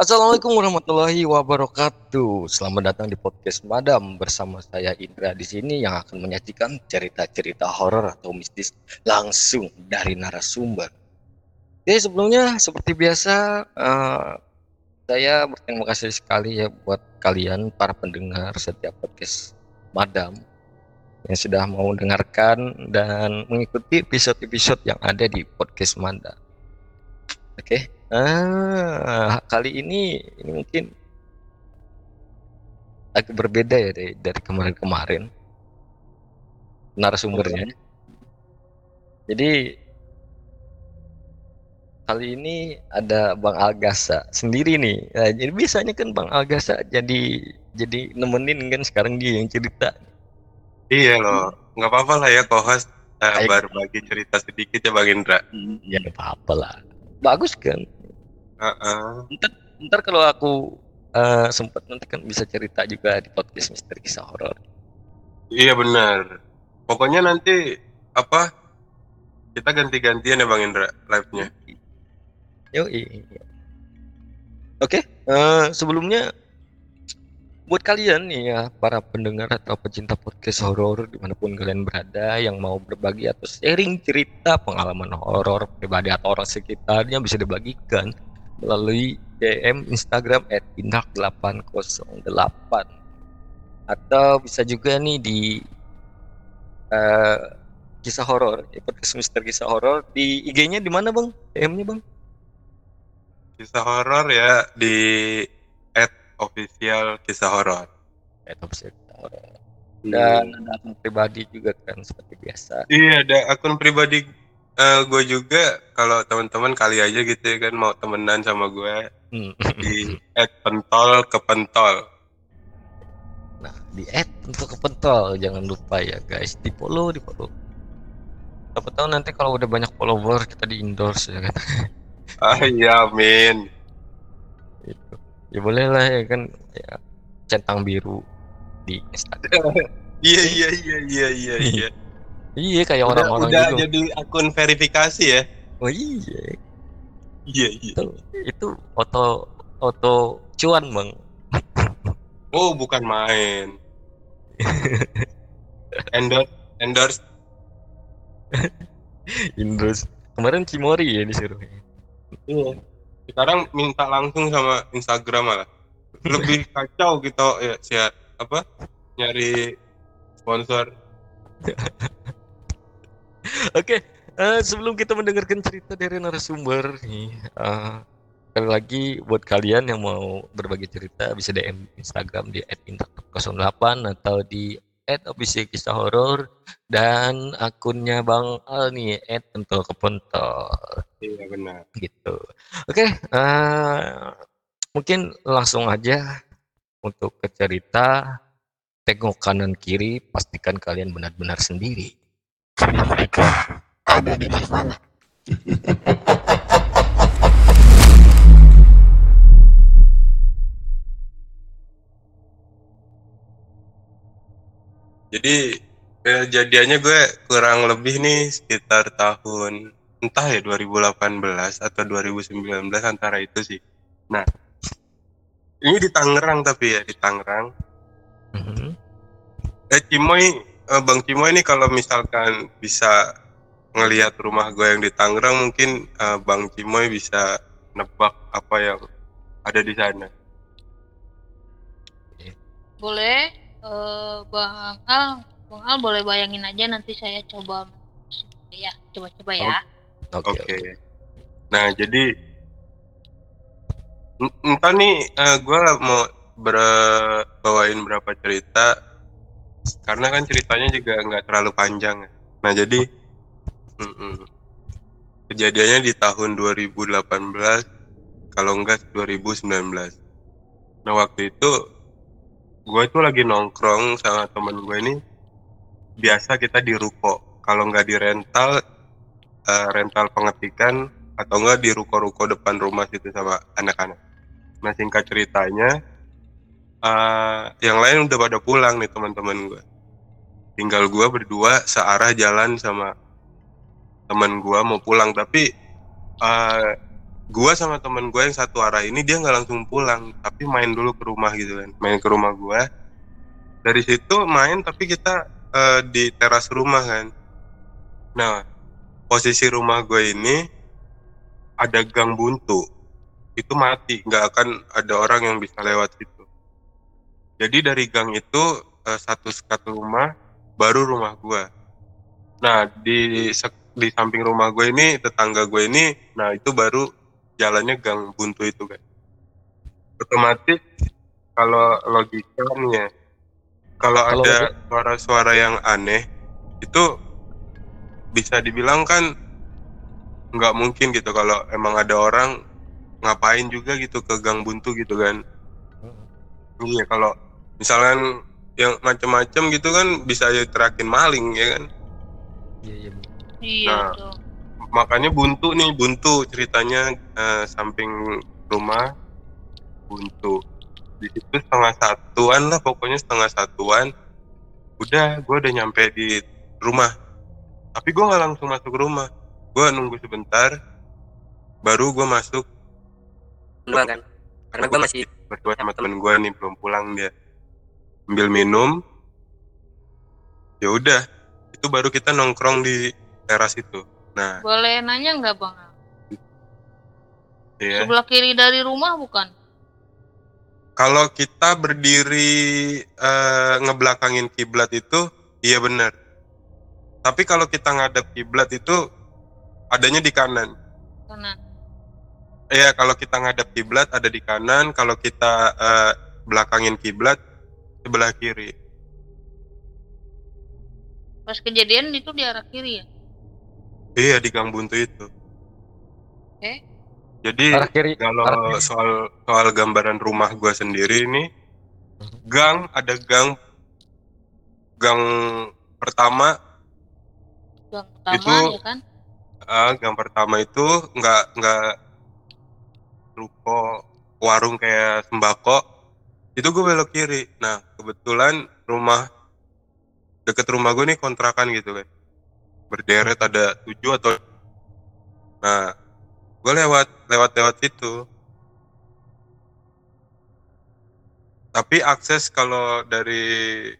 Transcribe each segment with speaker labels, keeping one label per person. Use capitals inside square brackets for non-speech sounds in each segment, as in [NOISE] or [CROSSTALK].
Speaker 1: Assalamualaikum warahmatullahi wabarakatuh. Selamat datang di podcast Madam bersama saya Indra di sini yang akan menyajikan cerita-cerita horor atau mistis langsung dari narasumber. Oke, sebelumnya seperti biasa uh, saya berterima kasih sekali ya buat kalian para pendengar setiap podcast Madam yang sudah mau mendengarkan dan mengikuti episode-episode yang ada di podcast Madam. Oke. Ah, kali ini ini mungkin agak berbeda ya dari, dari kemarin-kemarin narasumbernya. Jadi kali ini ada Bang Algasa sendiri nih. Nah, jadi biasanya kan Bang Algasa jadi jadi nemenin kan sekarang dia yang cerita.
Speaker 2: Iya loh, nggak apa-apa lah ya kohas uh, baru bagi cerita sedikit ya Bang Indra.
Speaker 1: Ya nggak apa-apa lah. Bagus kan?
Speaker 2: Uh-uh.
Speaker 1: Ntar, ntar kalau aku uh, sempet nanti kan bisa cerita juga di podcast misteri kisah horor.
Speaker 2: Iya benar. Pokoknya nanti apa kita ganti-gantian ya Bang Indra live-nya.
Speaker 1: Yo, iya. Oke, uh, sebelumnya buat kalian nih ya para pendengar atau pecinta podcast horor di mana pun kalian berada yang mau berbagi atau sharing cerita pengalaman horor pribadi atau orang sekitarnya bisa dibagikan melalui DM Instagram @indak808 atau bisa juga nih di uh, kisah horor, podcast Mister kisah horor di IG-nya di mana bang? DM-nya bang?
Speaker 2: Kisah horor ya di official kisah horor.
Speaker 1: official kisah horor. Dan hmm. ada akun pribadi juga kan seperti biasa.
Speaker 2: Iya ada akun pribadi uh, eh, gue juga kalau teman-teman kali aja gitu ya kan mau temenan sama gue hmm. di add pentol ke pentol
Speaker 1: nah di add untuk ke pentol jangan lupa ya guys di follow di follow siapa tahu nanti kalau udah banyak follower kita di endorse ya kan
Speaker 2: ah iya amin
Speaker 1: ya boleh lah ya kan ya centang biru di Instagram [LAUGHS]
Speaker 2: iya iya iya iya iya iya [LAUGHS]
Speaker 1: Iya kayak orang-orang
Speaker 2: udah, udah jadi akun verifikasi ya.
Speaker 1: Oh iya.
Speaker 2: Iya iya.
Speaker 1: Itu, itu foto foto cuan bang. [LAUGHS]
Speaker 2: Oh bukan main. endorse endorse.
Speaker 1: endorse. Kemarin Cimori ya disuruh.
Speaker 2: Iya. Sekarang minta langsung sama Instagram malah. Lebih kacau gitu ya siap apa nyari sponsor [LAUGHS]
Speaker 1: Oke, uh, sebelum kita mendengarkan cerita dari narasumber nih, uh, sekali lagi buat kalian yang mau berbagi cerita bisa DM Instagram di @intak08 atau di @official kisah horor dan akunnya Bang Al nih @pentol kepentol.
Speaker 2: Iya benar.
Speaker 1: Gitu. Oke, uh, mungkin langsung aja untuk ke cerita. Tengok kanan kiri, pastikan kalian benar-benar sendiri mereka ada di mana? [LAUGHS]
Speaker 2: Jadi kejadiannya gue kurang lebih nih sekitar tahun entah ya 2018 atau 2019 antara itu sih. Nah, ini di Tangerang tapi ya di Tangerang. Mm -hmm. Eh Cimoy uh, Bang Cimo ini kalau misalkan bisa ngelihat rumah gue yang di Tangerang mungkin uh, Bang Cimoy bisa nebak apa yang ada di sana.
Speaker 3: Boleh, uh, Bang Al, Bang Al boleh bayangin aja nanti saya coba ya, coba-coba ya.
Speaker 2: Oke. Okay. Okay. Nah, jadi entah nih uh, gue mau ber bawain berapa cerita karena kan ceritanya juga nggak terlalu panjang nah jadi mm -mm. kejadiannya di tahun 2018 kalau enggak 2019 nah waktu itu gue itu lagi nongkrong sama temen gue ini. Biasa kita di ruko. Kalau nggak di rental uh, rental pengetikan atau enggak di ruko-ruko depan rumah situ sama anak-anak. Nah singkat ceritanya uh, yang lain udah pada pulang nih teman-teman gue tinggal gue berdua searah jalan sama teman gue mau pulang. Tapi uh, gua sama temen gue yang satu arah ini dia nggak langsung pulang tapi main dulu ke rumah gitu kan main ke rumah gua. Dari situ main tapi kita eh, di teras rumah kan. Nah posisi rumah gue ini ada gang buntu. Itu mati nggak akan ada orang yang bisa lewat situ. Jadi dari gang itu eh, satu sekat rumah baru rumah gua. Nah di di samping rumah gue ini tetangga gue ini nah itu baru jalannya gang buntu itu kan otomatis kalau logikanya kalau ada suara-suara yang aneh itu bisa dibilang kan nggak mungkin gitu kalau emang ada orang ngapain juga gitu ke gang buntu gitu kan iya kalau misalkan yang macam-macam gitu kan bisa aja terakin maling ya kan
Speaker 1: Iya iya.
Speaker 3: Iya
Speaker 2: Nah. Makanya buntu nih buntu ceritanya eh, samping rumah buntu. Di situ setengah satuan lah pokoknya setengah satuan. Udah gue udah nyampe di rumah. Tapi gue nggak langsung masuk rumah. Gue nunggu sebentar baru gue masuk.
Speaker 4: Dua kan? Karena gue masih
Speaker 2: berdua sama temen gue nih belum pulang dia. Ambil minum. Ya udah itu baru kita nongkrong di teras itu nah
Speaker 3: Boleh nanya nggak bang?
Speaker 2: ya
Speaker 3: Sebelah kiri dari rumah bukan?
Speaker 2: Kalau kita berdiri eh, ngebelakangin kiblat itu, iya benar. Tapi kalau kita ngadap kiblat itu adanya di kanan.
Speaker 3: Kanan.
Speaker 2: Iya, kalau kita ngadap kiblat ada di kanan, kalau kita eh, belakangin kiblat sebelah kiri.
Speaker 3: Pas kejadian itu di arah kiri ya?
Speaker 2: Iya, di gang buntu itu.
Speaker 3: Oke.
Speaker 2: Jadi
Speaker 1: Arah kiri.
Speaker 2: kalau
Speaker 1: arah kiri.
Speaker 2: soal soal gambaran rumah gua sendiri ini gang ada gang gang pertama
Speaker 3: Gang pertama
Speaker 2: Itu-
Speaker 3: ya kan?
Speaker 2: Ah, gang pertama itu nggak nggak ruko warung kayak sembako itu gue belok kiri nah kebetulan rumah deket rumah gue nih kontrakan gitu kan berderet ada tujuh atau nah gue lewat lewat lewat situ tapi akses kalau dari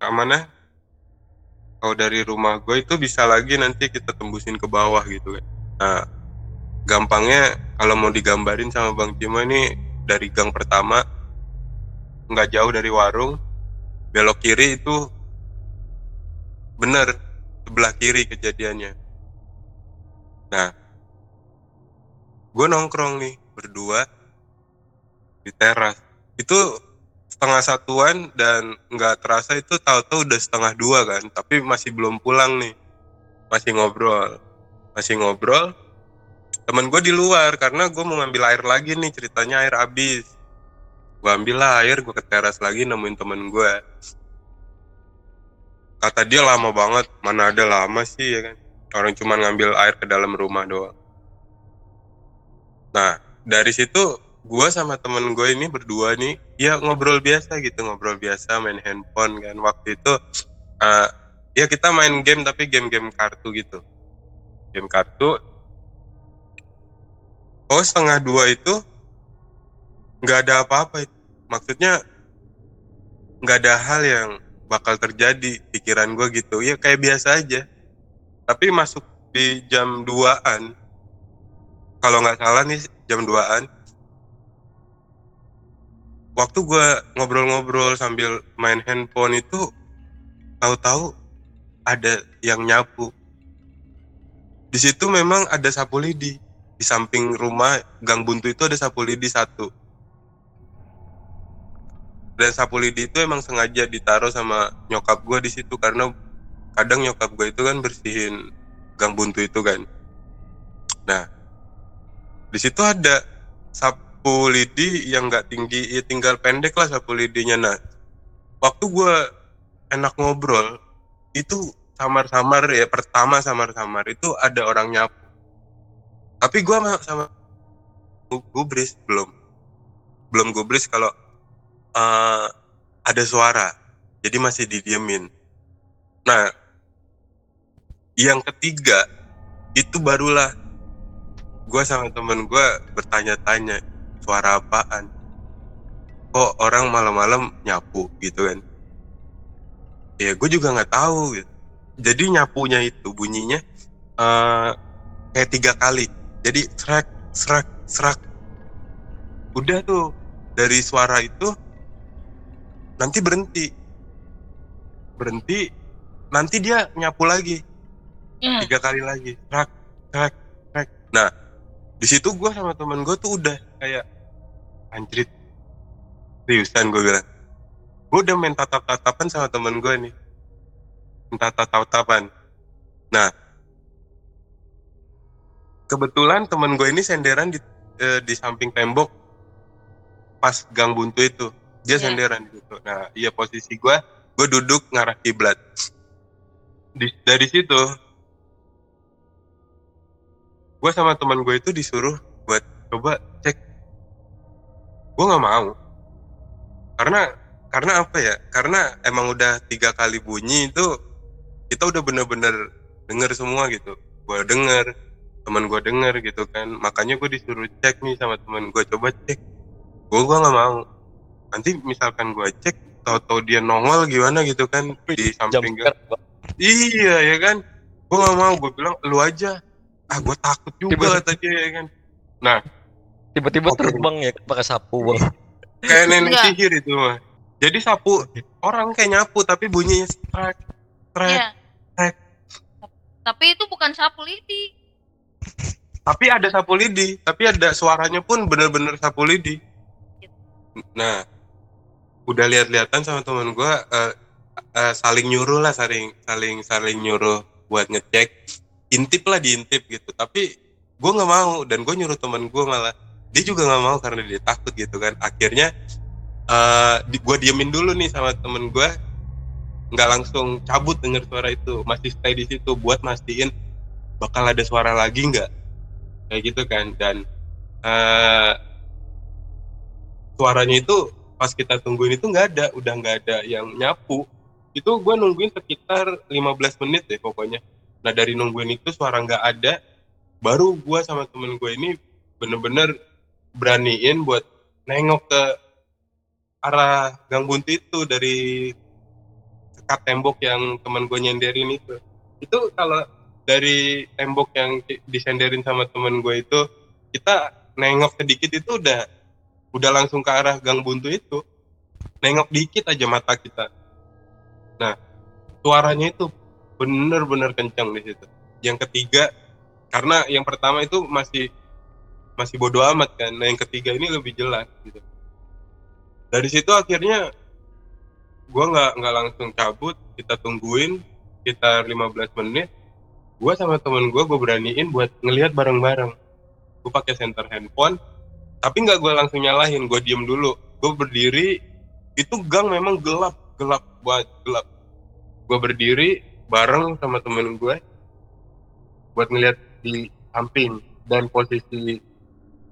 Speaker 2: ke mana kalau dari rumah gue itu bisa lagi nanti kita tembusin ke bawah gitu kan. Nah, gampangnya kalau mau digambarin sama Bang Cima ini dari gang pertama nggak jauh dari warung, belok kiri itu bener sebelah kiri kejadiannya. Nah, gue nongkrong nih berdua di teras. Itu setengah satuan dan nggak terasa itu tahu-tahu udah setengah dua kan tapi masih belum pulang nih masih ngobrol masih ngobrol temen gue di luar karena gue mau ngambil air lagi nih ceritanya air habis gue ambil air gue ke teras lagi nemuin temen gue kata dia lama banget mana ada lama sih ya kan? Orang cuma ngambil air ke dalam rumah doang. Nah dari situ gua sama temen gue ini berdua nih ya ngobrol biasa gitu ngobrol biasa main handphone kan. Waktu itu eh, ya kita main game tapi game-game kartu gitu. Game kartu. Oh setengah dua itu nggak ada apa-apa maksudnya nggak ada hal yang bakal terjadi pikiran gue gitu. Ya kayak biasa aja. Tapi masuk di jam 2an kalau nggak salah nih jam 2an waktu gue ngobrol-ngobrol sambil main handphone itu tahu-tahu ada yang nyapu. Di situ memang ada sapu lidi. Di samping rumah gang buntu itu ada sapu lidi satu dan sapu lidi itu emang sengaja ditaruh sama nyokap gue di situ karena kadang nyokap gue itu kan bersihin gang buntu itu kan. Nah di situ ada sapu lidi yang nggak tinggi ya tinggal pendek lah sapu lidinya nah waktu gue enak ngobrol itu samar-samar ya pertama samar-samar itu ada orang nyapu. Tapi gue sama, sama gu- gubris belum. Belum gubris kalau eh, ada suara. Jadi masih didiemin. Nah yang ketiga itu barulah gue sama temen gue bertanya-tanya suara apaan? Kok orang malam-malam nyapu? Gitu kan. Ya gue juga nggak tahu gitu. jadi nyapunya itu bunyinya eh kayak tiga kali. Jadi serak serak serak udah tuh dari suara itu nanti berhenti. Berhenti nanti dia nyapu lagi.
Speaker 3: Ya.
Speaker 2: tiga kali lagi. Rak rak rak nah di situ gue sama temen gue tuh udah kayak anjrit. Seriusan gue bilang. Gue udah main tatap tatapan sama temen gue nih. Main tatap tatapan nah kebetulan temen gue ini senderan di eh, di samping tembok pas gang buntu itu dia
Speaker 3: Iya.
Speaker 2: senderan gitu nah iya posisi gue gue duduk ngarah kiblat. Di, dari situ gue sama teman gue itu disuruh buat coba cek. Gue nggak mau. Karena karena apa ya? Karena emang udah tiga kali bunyi itu kita udah bener-bener denger semua gitu. Gue denger teman gue denger gitu kan. Makanya gue disuruh cek nih sama teman gue coba cek. Gue gue nggak mau nanti misalkan gue cek tahu-tahu dia nongol gimana gitu kan di samping gue. Iya ya kan, gue gak mau, gue bilang lu aja. Ah gue takut juga
Speaker 1: Tiba-
Speaker 2: kata dia ya kan.
Speaker 1: tiba-tiba
Speaker 2: Oke.
Speaker 1: terbang ya pakai sapu bang [LAUGHS]
Speaker 2: Kayak nenek
Speaker 3: Enggak.
Speaker 2: sihir itu mah. Jadi sapu orang kayak nyapu tapi bunyinya strek, strek.
Speaker 3: Iya.
Speaker 2: Trek.
Speaker 3: Tapi itu bukan sapu lidi.
Speaker 2: Tapi ada sapu lidi, tapi ada suaranya pun bener-bener sapu lidi. Nah, udah lihat-lihatan sama teman gue eh, eh, saling nyuruh lah, saling saling saling nyuruh buat ngecek, intip lah diintip gitu. Tapi gue nggak mau dan gue nyuruh teman gue malah. Dia juga nggak mau karena dia takut gitu kan. Akhirnya eh di, gue diemin dulu nih sama temen gue, nggak langsung cabut denger suara itu, masih stay di situ buat mastiin bakal ada suara lagi nggak. Kayak gitu kan. Dan eh suaranya itu pas kita tungguin itu nggak ada udah nggak ada yang nyapu. Itu gue nungguin sekitar 15 menit deh pokoknya. Nah dari nungguin itu suara nggak ada baru gue sama temen gue ini bener-bener beraniin buat nengok ke arah gang buntu itu dari sekat tembok yang teman gue nyenderin itu. Itu kalau dari tembok yang di- disenderin sama temen gue itu kita nengok sedikit itu udah udah langsung ke arah gang buntu itu nengok dikit aja mata kita. Nah suaranya itu bener-bener kencang di situ. Yang ketiga karena yang pertama itu masih masih bodoh amat kan. Nah yang ketiga ini lebih jelas gitu. Dari situ akhirnya gua nggak nggak langsung cabut kita tungguin sekitar 15 menit. Gua sama temen gua gue beraniin buat ngelihat bareng-bareng. Gue pakai center handphone tapi nggak gue langsung nyalahin gue diem dulu. Gue berdiri itu gang memang gelap gelap buat gelap. Gue berdiri bareng sama temen gue buat ngeliat di samping dan posisi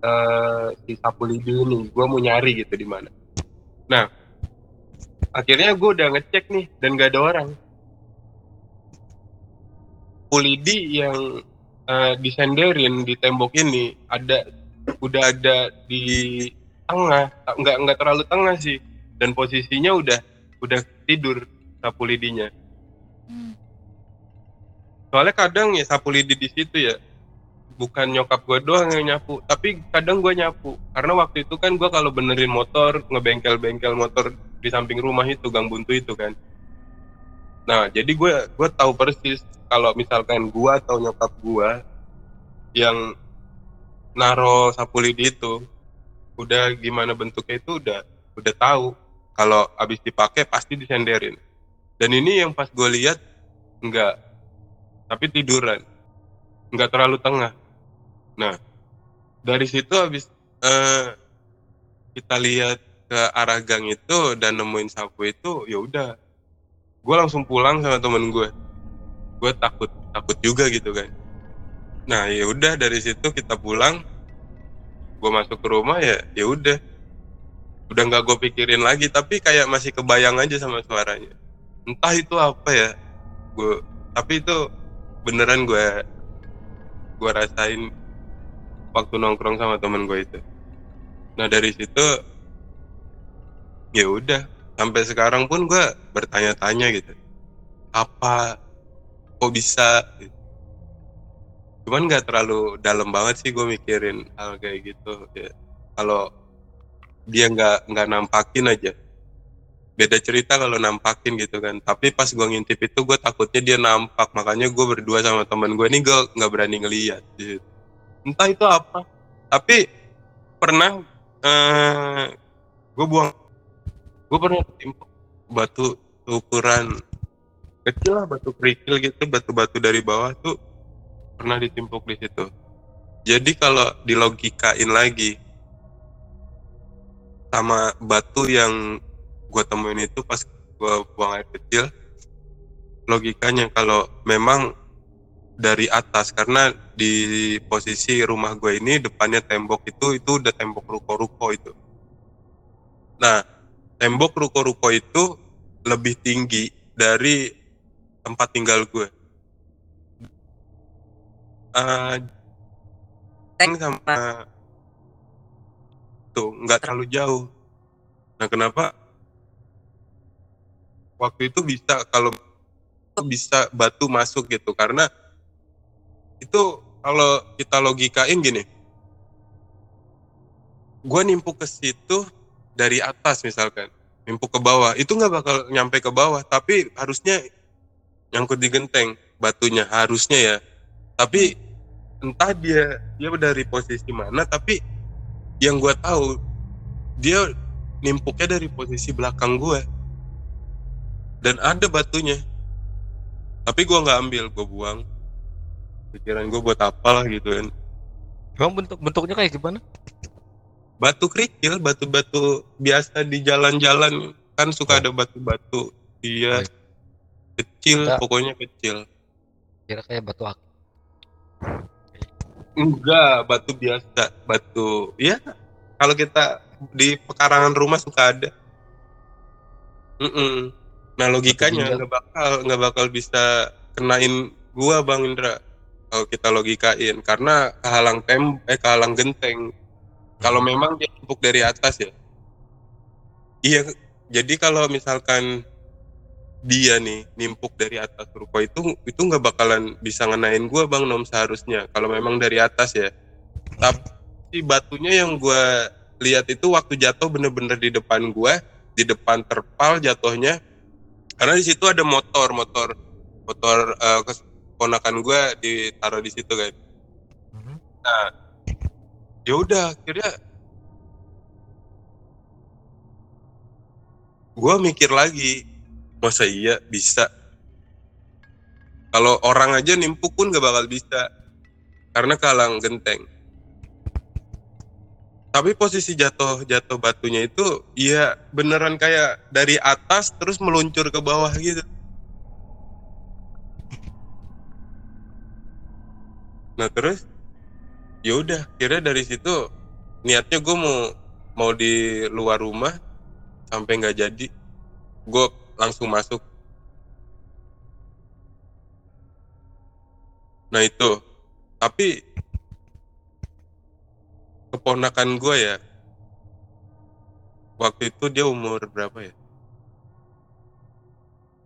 Speaker 2: eh, si sapu lidi ini. Gue mau nyari gitu di mana. Nah akhirnya gue udah ngecek nih dan gak ada orang. Sapu lidi yang eh, disenderin di tembok ini ada udah ada di tengah nggak nggak terlalu tengah sih. Dan posisinya udah udah tidur sapu lidinya.
Speaker 3: Hmm.
Speaker 2: soalnya kadang ya sapu lidi di situ ya bukan nyokap gue doang yang nyapu tapi kadang gue nyapu. Karena waktu itu kan gue kalau benerin motor ngebengkel-bengkel motor di samping rumah itu gang buntu itu kan. Nah jadi gue gue tahu persis kalau misalkan gue atau nyokap gue yang naro sapu lidi itu. Udah gimana bentuknya itu udah udah tahu. Kalau habis dipakai pasti disenderin. Dan ini yang pas gue lihat enggak tapi tiduran. Nggak terlalu tengah. Nah dari situ habis eh, kita lihat ke arah gang itu dan nemuin sapu itu ya udah. Gue langsung pulang sama temen gue gue takut takut juga gitu kan nah ya udah dari situ kita pulang. Gue masuk ke rumah ya ya udah. Udah nggak gue pikirin lagi tapi kayak masih kebayang aja sama suaranya. Entah itu apa ya. Gue tapi itu beneran gue gue rasain waktu nongkrong sama temen gue itu. Nah dari situ ya udah. Sampai sekarang pun gue bertanya-tanya gitu. Apa kok bisa? gitu. Cuman nggak terlalu dalam banget sih gue mikirin hal kayak gitu. Ya kalau dia nggak nggak nampakin aja. Beda cerita kalau nampakin gitu kan. Tapi pas gue ngintip itu gue takutnya dia nampak. Makanya gue berdua sama temen gue ini gue nggak berani ngeliat gitu. entah itu apa. Tapi pernah eh gue buang gue pernah timpuk batu ukuran kecil lah batu kerikil gitu batu-batu dari bawah tuh pernah ditimpuk di situ. Jadi kalau dilogikain lagi sama batu yang gue temuin itu pas gue buang air kecil logikanya kalau memang dari atas karena di posisi rumah gue ini depannya tembok itu itu udah tembok ruko-ruko itu. Nah tembok ruko-ruko itu lebih tinggi dari tempat tinggal gue uh, sama tuh nggak terlalu jauh. Nah kenapa? Waktu itu bisa kalau bisa batu masuk gitu karena itu kalau kita logikain gini. Gue nimpuk ke situ dari atas misalkan nimpuk ke bawah. Itu nggak bakal nyampe ke bawah tapi harusnya nyangkut di genteng batunya harusnya ya tapi entah dia dia dari posisi mana tapi yang gue tahu dia nimpuknya dari posisi belakang gue dan ada batunya tapi gue nggak ambil gue buang pikiran gue buat apa lah gitu kan
Speaker 1: Emang bentuk bentuknya kayak gimana?
Speaker 2: batu kerikil batu-batu biasa di jalan-jalan kan suka ada batu-batu
Speaker 1: Baik.
Speaker 2: kecil
Speaker 1: Enggak.
Speaker 2: pokoknya kecil
Speaker 1: Kira kayak batu akik.
Speaker 2: Enggak batu biasa batu ya kalau kita di pekarangan rumah suka ada. Mm-mm. nah logikanya
Speaker 1: ginjal.
Speaker 2: nggak bakal nggak bakal bisa kenain gua bang Indra kalau kita logikain. Karena kehalang tem eh kehalang genteng. Kalau memang dia empuk dari atas ya. Iya jadi kalau misalkan dia nih nimpuk dari atas ruko itu itu nggak bakalan bisa ngenain gua bang nom seharusnya. Kalau memang dari atas ya. Tapi batunya yang gua lihat itu waktu jatuh bener-bener di depan gua di depan terpal jatuhnya. Karena di situ ada motor motor motor eh, kes- keponakan gua ditaruh di situ
Speaker 1: Mhm.
Speaker 2: nah ya udah akhirnya gue mikir lagi masa iya? Bisa. Kalau orang aja nimpuk pun gak bakal bisa. Karena kalang genteng. Tapi posisi jatuh jatuh batunya itu ya beneran kayak dari atas terus meluncur ke bawah gitu. Nah terus? Ya udah kira dari situ niatnya gue mau mau di luar rumah sampai nggak jadi. Gue langsung masuk. Nah itu. Tapi keponakan gue ya waktu itu dia umur berapa ya?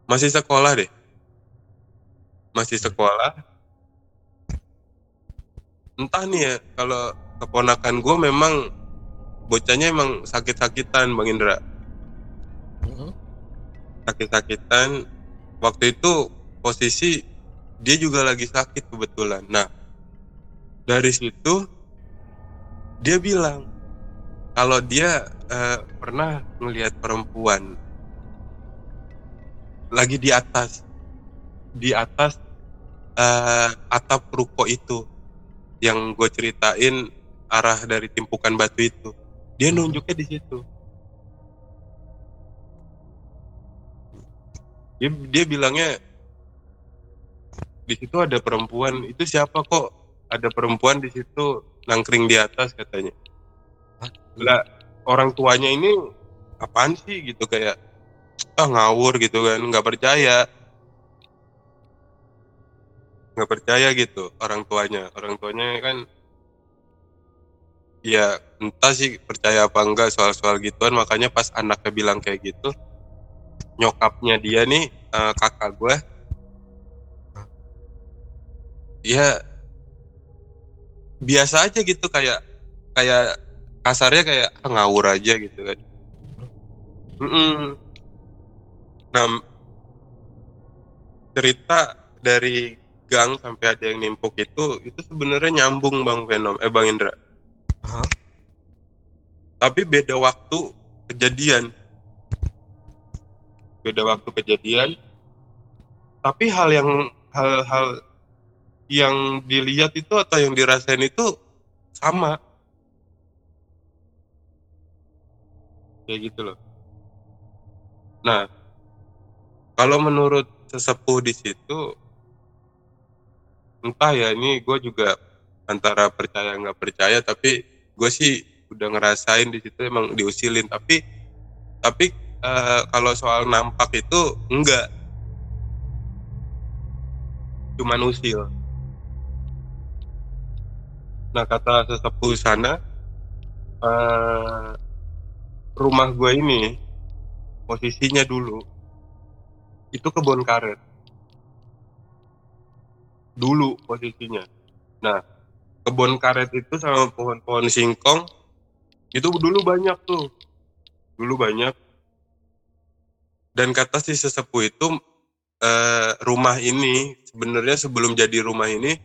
Speaker 2: Masih sekolah deh. Masih sekolah. Entah nih ya kalau keponakan gue memang bocahnya emang sakit-sakitan bang Indra. Sakit-sakitan waktu itu posisi dia juga lagi sakit kebetulan. Nah dari situ dia bilang kalau dia eh, pernah melihat perempuan lagi di atas di atas eh, atap ruko itu yang gue ceritain arah dari timpukan batu itu. Dia nunjuknya di situ dia, dia bilangnya di situ ada perempuan. Itu siapa kok? Ada perempuan di situ nangkring di atas katanya. Lah orang tuanya ini apaan sih? Gitu kayak ah ngawur gitu kan. Nggak percaya. Nggak percaya gitu orang tuanya. Orang tuanya kan ya entah sih percaya apa enggak soal-soal gituan. Makanya pas anaknya bilang kayak gitu nyokapnya dia nih eh, kakak gue. Ya biasa aja gitu kayak kayak kasarnya kayak ah, ngawur aja gitu kan. Mm-mm. nah cerita dari gang sampai ada yang nimpuk itu itu sebenarnya nyambung bang Venom eh bang Indra.
Speaker 1: Hah?
Speaker 2: tapi beda waktu kejadian beda waktu kejadian. Tapi hal yang hal-hal yang dilihat itu atau yang dirasain itu sama. Kayak gitu loh. Nah kalau menurut sesepuh di situ entah ya ini gue juga antara percaya nggak percaya tapi gue sih udah ngerasain di situ emang diusilin. Tapi tapi eh, kalau soal nampak itu enggak. Cuman usil. Nah kata sesepuh sana eh, rumah gue ini posisinya dulu itu kebun karet. Dulu posisinya. Nah kebun karet itu sama pohon-pohon singkong itu dulu banyak tuh. Dulu banyak dan kata si sesepuh itu eh, rumah ini sebenarnya sebelum jadi rumah ini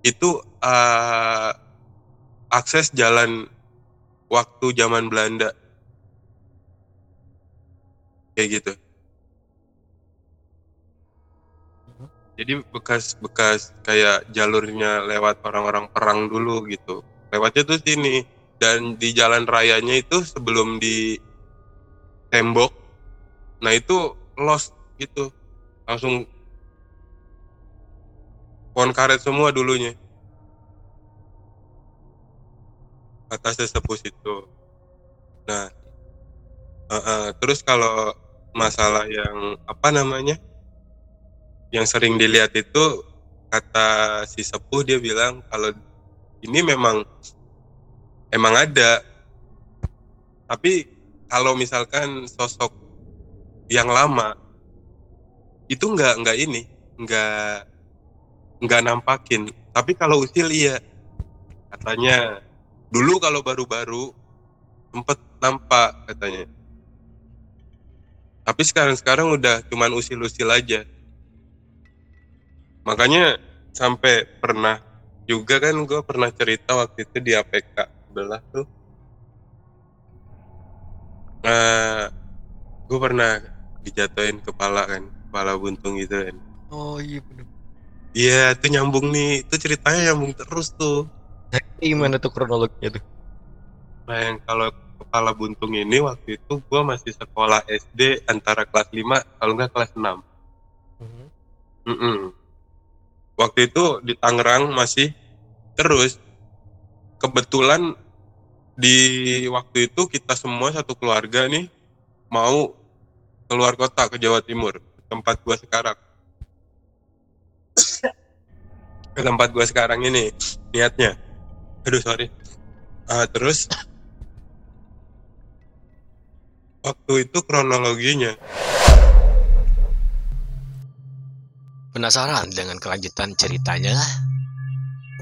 Speaker 2: itu eh, akses jalan waktu zaman Belanda. Kayak gitu. Jadi bekas-bekas kayak jalurnya lewat orang-orang perang dulu gitu. Lewatnya tuh sini. Dan di jalan rayanya itu sebelum di tembok nah itu lost gitu. Langsung pohon karet semua dulunya. Atas sesepuh itu. Nah eh, eh, terus kalau masalah yang apa namanya yang sering dilihat itu kata si sepuh dia bilang kalau ini memang emang ada. Tapi kalau misalkan sosok yang lama itu nggak nggak ini nggak nggak nampakin. Tapi kalau usil iya. Katanya dulu kalau baru-baru sempet nampak katanya. Tapi sekarang-sekarang udah cuman usil-usil aja. Makanya sampai pernah juga kan gue pernah cerita waktu itu di APK sebelah tuh. Nah gue pernah dijatuhin kepala kan kepala buntung gitu kan
Speaker 1: Oh iya bener.
Speaker 2: iya itu nyambung nih itu ceritanya nyambung terus tuh
Speaker 1: Nah, gimana tuh kronologinya tuh?
Speaker 2: nah yang kalau kepala buntung ini waktu itu gue masih sekolah SD antara kelas 5 kalau nggak kelas 6
Speaker 1: Mhm.
Speaker 2: Mm-mm. Waktu itu di Tangerang masih terus kebetulan di waktu itu kita semua satu keluarga nih mau keluar kota ke Jawa Timur tempat gua sekarang ke tempat gua sekarang ini niatnya aduh sorry Ah, terus waktu itu kronologinya
Speaker 1: Penasaran dengan kelanjutan ceritanya?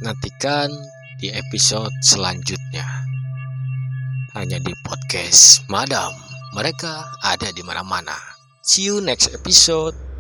Speaker 1: Nantikan di episode selanjutnya. Hanya di podcast Madam. Mereka ada di mana-mana. See you next episode.